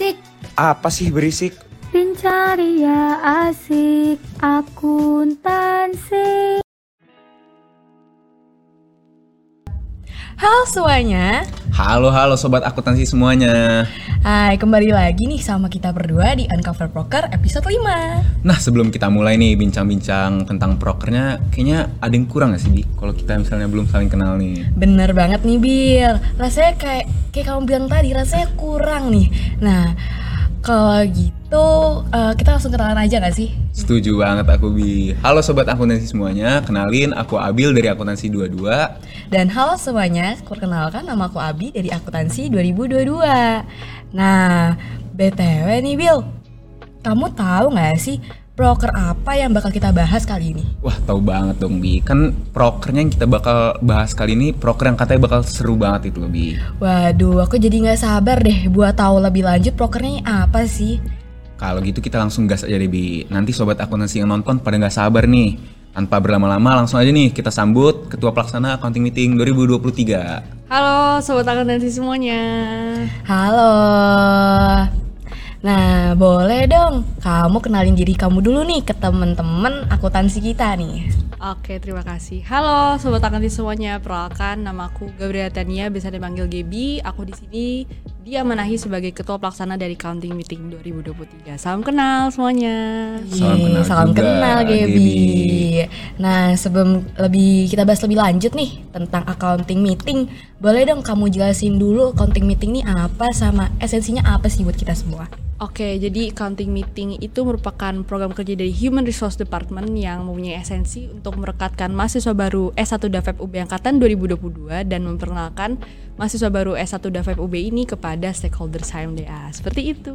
Berisik, Apa sih berisik? Pincaria asik, akuntansi. Halo semuanya, Halo halo sobat akuntansi semuanya. hai kembali lagi nih sama kita berdua di Uncover Broker episode 5 Nah sebelum kita mulai nih bincang-bincang tentang prokernya, kayaknya ada yang kurang gak sih Bi? Kalau kita misalnya belum saling kenal nih. Bener banget nih Bil, rasanya kayak kayak kamu bilang tadi rasanya kurang nih Nah kalau gitu eh, kita langsung kenalan aja gak sih? Setuju banget aku Bi. Halo sobat akuntansi semuanya, kenalin aku Abil dari Akuntansi 22. Dan halo semuanya, perkenalkan nama aku Abi dari Akuntansi 2022 Nah, BTW nih Bil, kamu tahu gak sih broker apa yang bakal kita bahas kali ini? Wah tahu banget dong Bi. Kan prokernya yang kita bakal bahas kali ini proker yang katanya bakal seru banget itu loh Bi. Waduh, aku jadi nggak sabar deh buat tahu lebih lanjut prokernya apa sih. Kalau gitu kita langsung gas aja deh Bi. Nanti sobat akuntansi yang nonton pada nggak sabar nih. Tanpa berlama-lama langsung aja nih kita sambut Ketua Pelaksana Accounting Meeting 2023. Halo sobat akuntansi semuanya. Halo. Nah, boleh dong kamu kenalin diri kamu dulu nih ke temen-temen akuntansi kita nih. Oke, terima kasih. Halo sobat akuntansi semuanya. Perkenalkan namaku Gabriela Tania, bisa dipanggil Gebi. Aku di sini diamanahi sebagai ketua pelaksana dari Counting Meeting 2023. Salam kenal semuanya. Salam Yeay, kenal salam juga, kenal Gaby. Nah, sebelum lebih kita bahas lebih lanjut nih tentang accounting meeting, boleh dong kamu jelasin dulu accounting meeting ini apa sama esensinya apa sih buat kita semua? Oke, jadi Counting Meeting itu merupakan program kerja dari Human Resource Department yang mempunyai esensi untuk merekatkan mahasiswa baru S1 DAVEP UB Angkatan 2022 dan memperkenalkan mahasiswa baru S1 DAVEP UB ini kepada stakeholder HMDA. Seperti itu.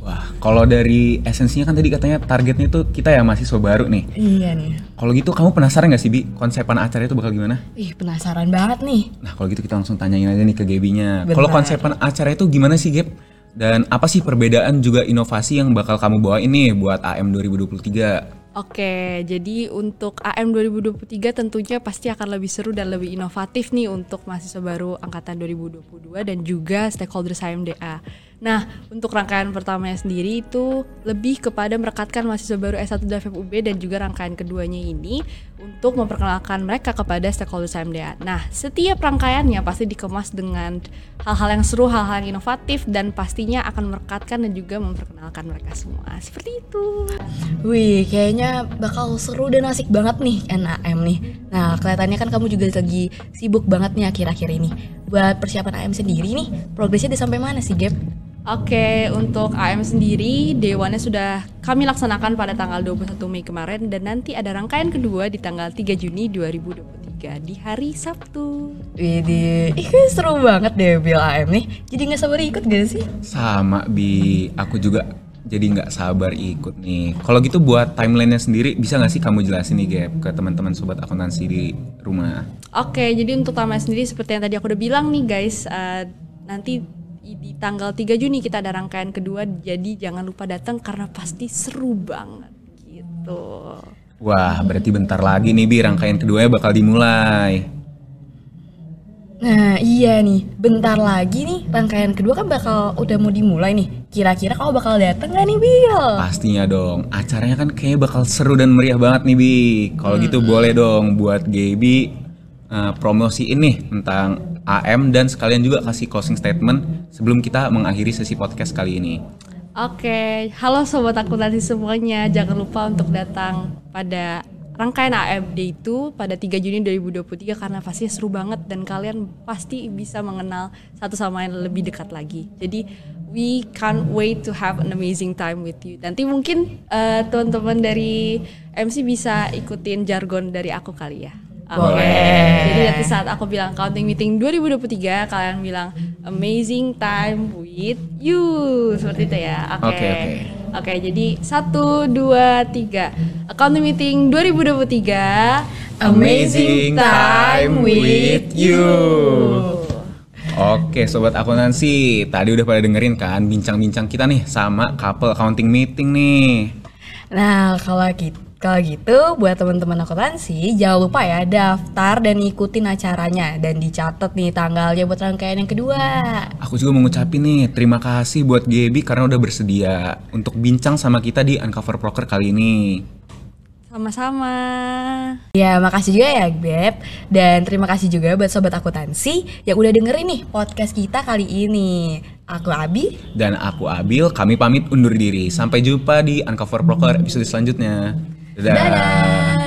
Wah, kalau dari esensinya kan tadi katanya targetnya itu kita ya mahasiswa baru nih. Iya nih. Kalau gitu kamu penasaran gak sih Bi konsepan acara itu bakal gimana? Ih, penasaran banget nih. Nah kalau gitu kita langsung tanyain aja nih ke Gaby-nya. Kalau konsepan acara itu gimana sih Gab? Dan apa sih perbedaan juga inovasi yang bakal kamu bawa ini buat AM 2023? Oke, jadi untuk AM 2023 tentunya pasti akan lebih seru dan lebih inovatif nih untuk mahasiswa baru angkatan 2022 dan juga stakeholder HMDA. Nah, untuk rangkaian pertamanya sendiri itu lebih kepada merekatkan mahasiswa baru S1 DAVEP UB dan juga rangkaian keduanya ini untuk memperkenalkan mereka kepada stakeholder HMDA. Nah, setiap rangkaiannya pasti dikemas dengan hal-hal yang seru, hal-hal yang inovatif dan pastinya akan merekatkan dan juga memperkenalkan mereka semua. Seperti itu. Wih, kayaknya bakal seru dan asik banget nih NAM nih. Nah, kelihatannya kan kamu juga lagi sibuk banget nih akhir-akhir ini. Buat persiapan AM sendiri nih, progresnya udah sampai mana sih, Gap? Oke, untuk AM sendiri dewannya sudah kami laksanakan pada tanggal 21 Mei kemarin dan nanti ada rangkaian kedua di tanggal 3 Juni 2023 di hari Sabtu. Widih, ih seru banget deh Bil AM nih. Jadi nggak sabar ikut gak sih? Sama Bi, aku juga jadi nggak sabar ikut nih. Kalau gitu buat timelinenya sendiri bisa nggak sih kamu jelasin nih Gap ke teman-teman sobat akuntansi di rumah? Oke, jadi untuk taman sendiri seperti yang tadi aku udah bilang nih guys, eh, nanti di tanggal 3 Juni kita ada rangkaian kedua, jadi jangan lupa datang karena pasti seru banget gitu. Wah, berarti bentar lagi nih Bi rangkaian keduanya bakal dimulai. Nah iya nih, bentar lagi nih rangkaian kedua kan bakal udah mau dimulai nih. Kira-kira kamu bakal dateng gak nih Bil? Pastinya dong, acaranya kan kayaknya bakal seru dan meriah banget nih Bi. Kalau gitu boleh dong buat Gaby uh, promosiin nih tentang AM dan sekalian juga kasih closing statement sebelum kita mengakhiri sesi podcast kali ini. Oke, halo sobat akuntansi semuanya. Jangan lupa untuk datang pada rangkaian AMD itu pada 3 Juni 2023 karena pasti seru banget dan kalian pasti bisa mengenal satu sama lain lebih dekat lagi. Jadi we can't wait to have an amazing time with you. Nanti mungkin eh, teman-teman dari MC bisa ikutin jargon dari aku kali ya. Oke. Jadi nanti saat aku bilang counting meeting 2023 kalian bilang amazing time with you seperti itu ya. Oke. Oke, oke. Oke, jadi satu, dua, tiga. Accounting meeting 2023 Amazing time with you. Oke, sobat akuntansi, tadi udah pada dengerin kan bincang-bincang kita nih sama couple accounting meeting nih. Nah kalau gitu Kalau gitu buat teman-teman akuntansi jangan lupa ya daftar dan ikutin acaranya dan dicatat nih tanggalnya buat rangkaian yang kedua. Aku juga mau ngucapin nih terima kasih buat Gaby karena udah bersedia untuk bincang sama kita di Uncover Proker kali ini. Sama-sama. Ya makasih juga ya Beb dan terima kasih juga buat sobat akuntansi yang udah dengerin nih podcast kita kali ini. Aku Abi. Dan aku Abil, kami pamit undur diri. Sampai jumpa di Uncover Proker episode selanjutnya. Dadah. Dadah.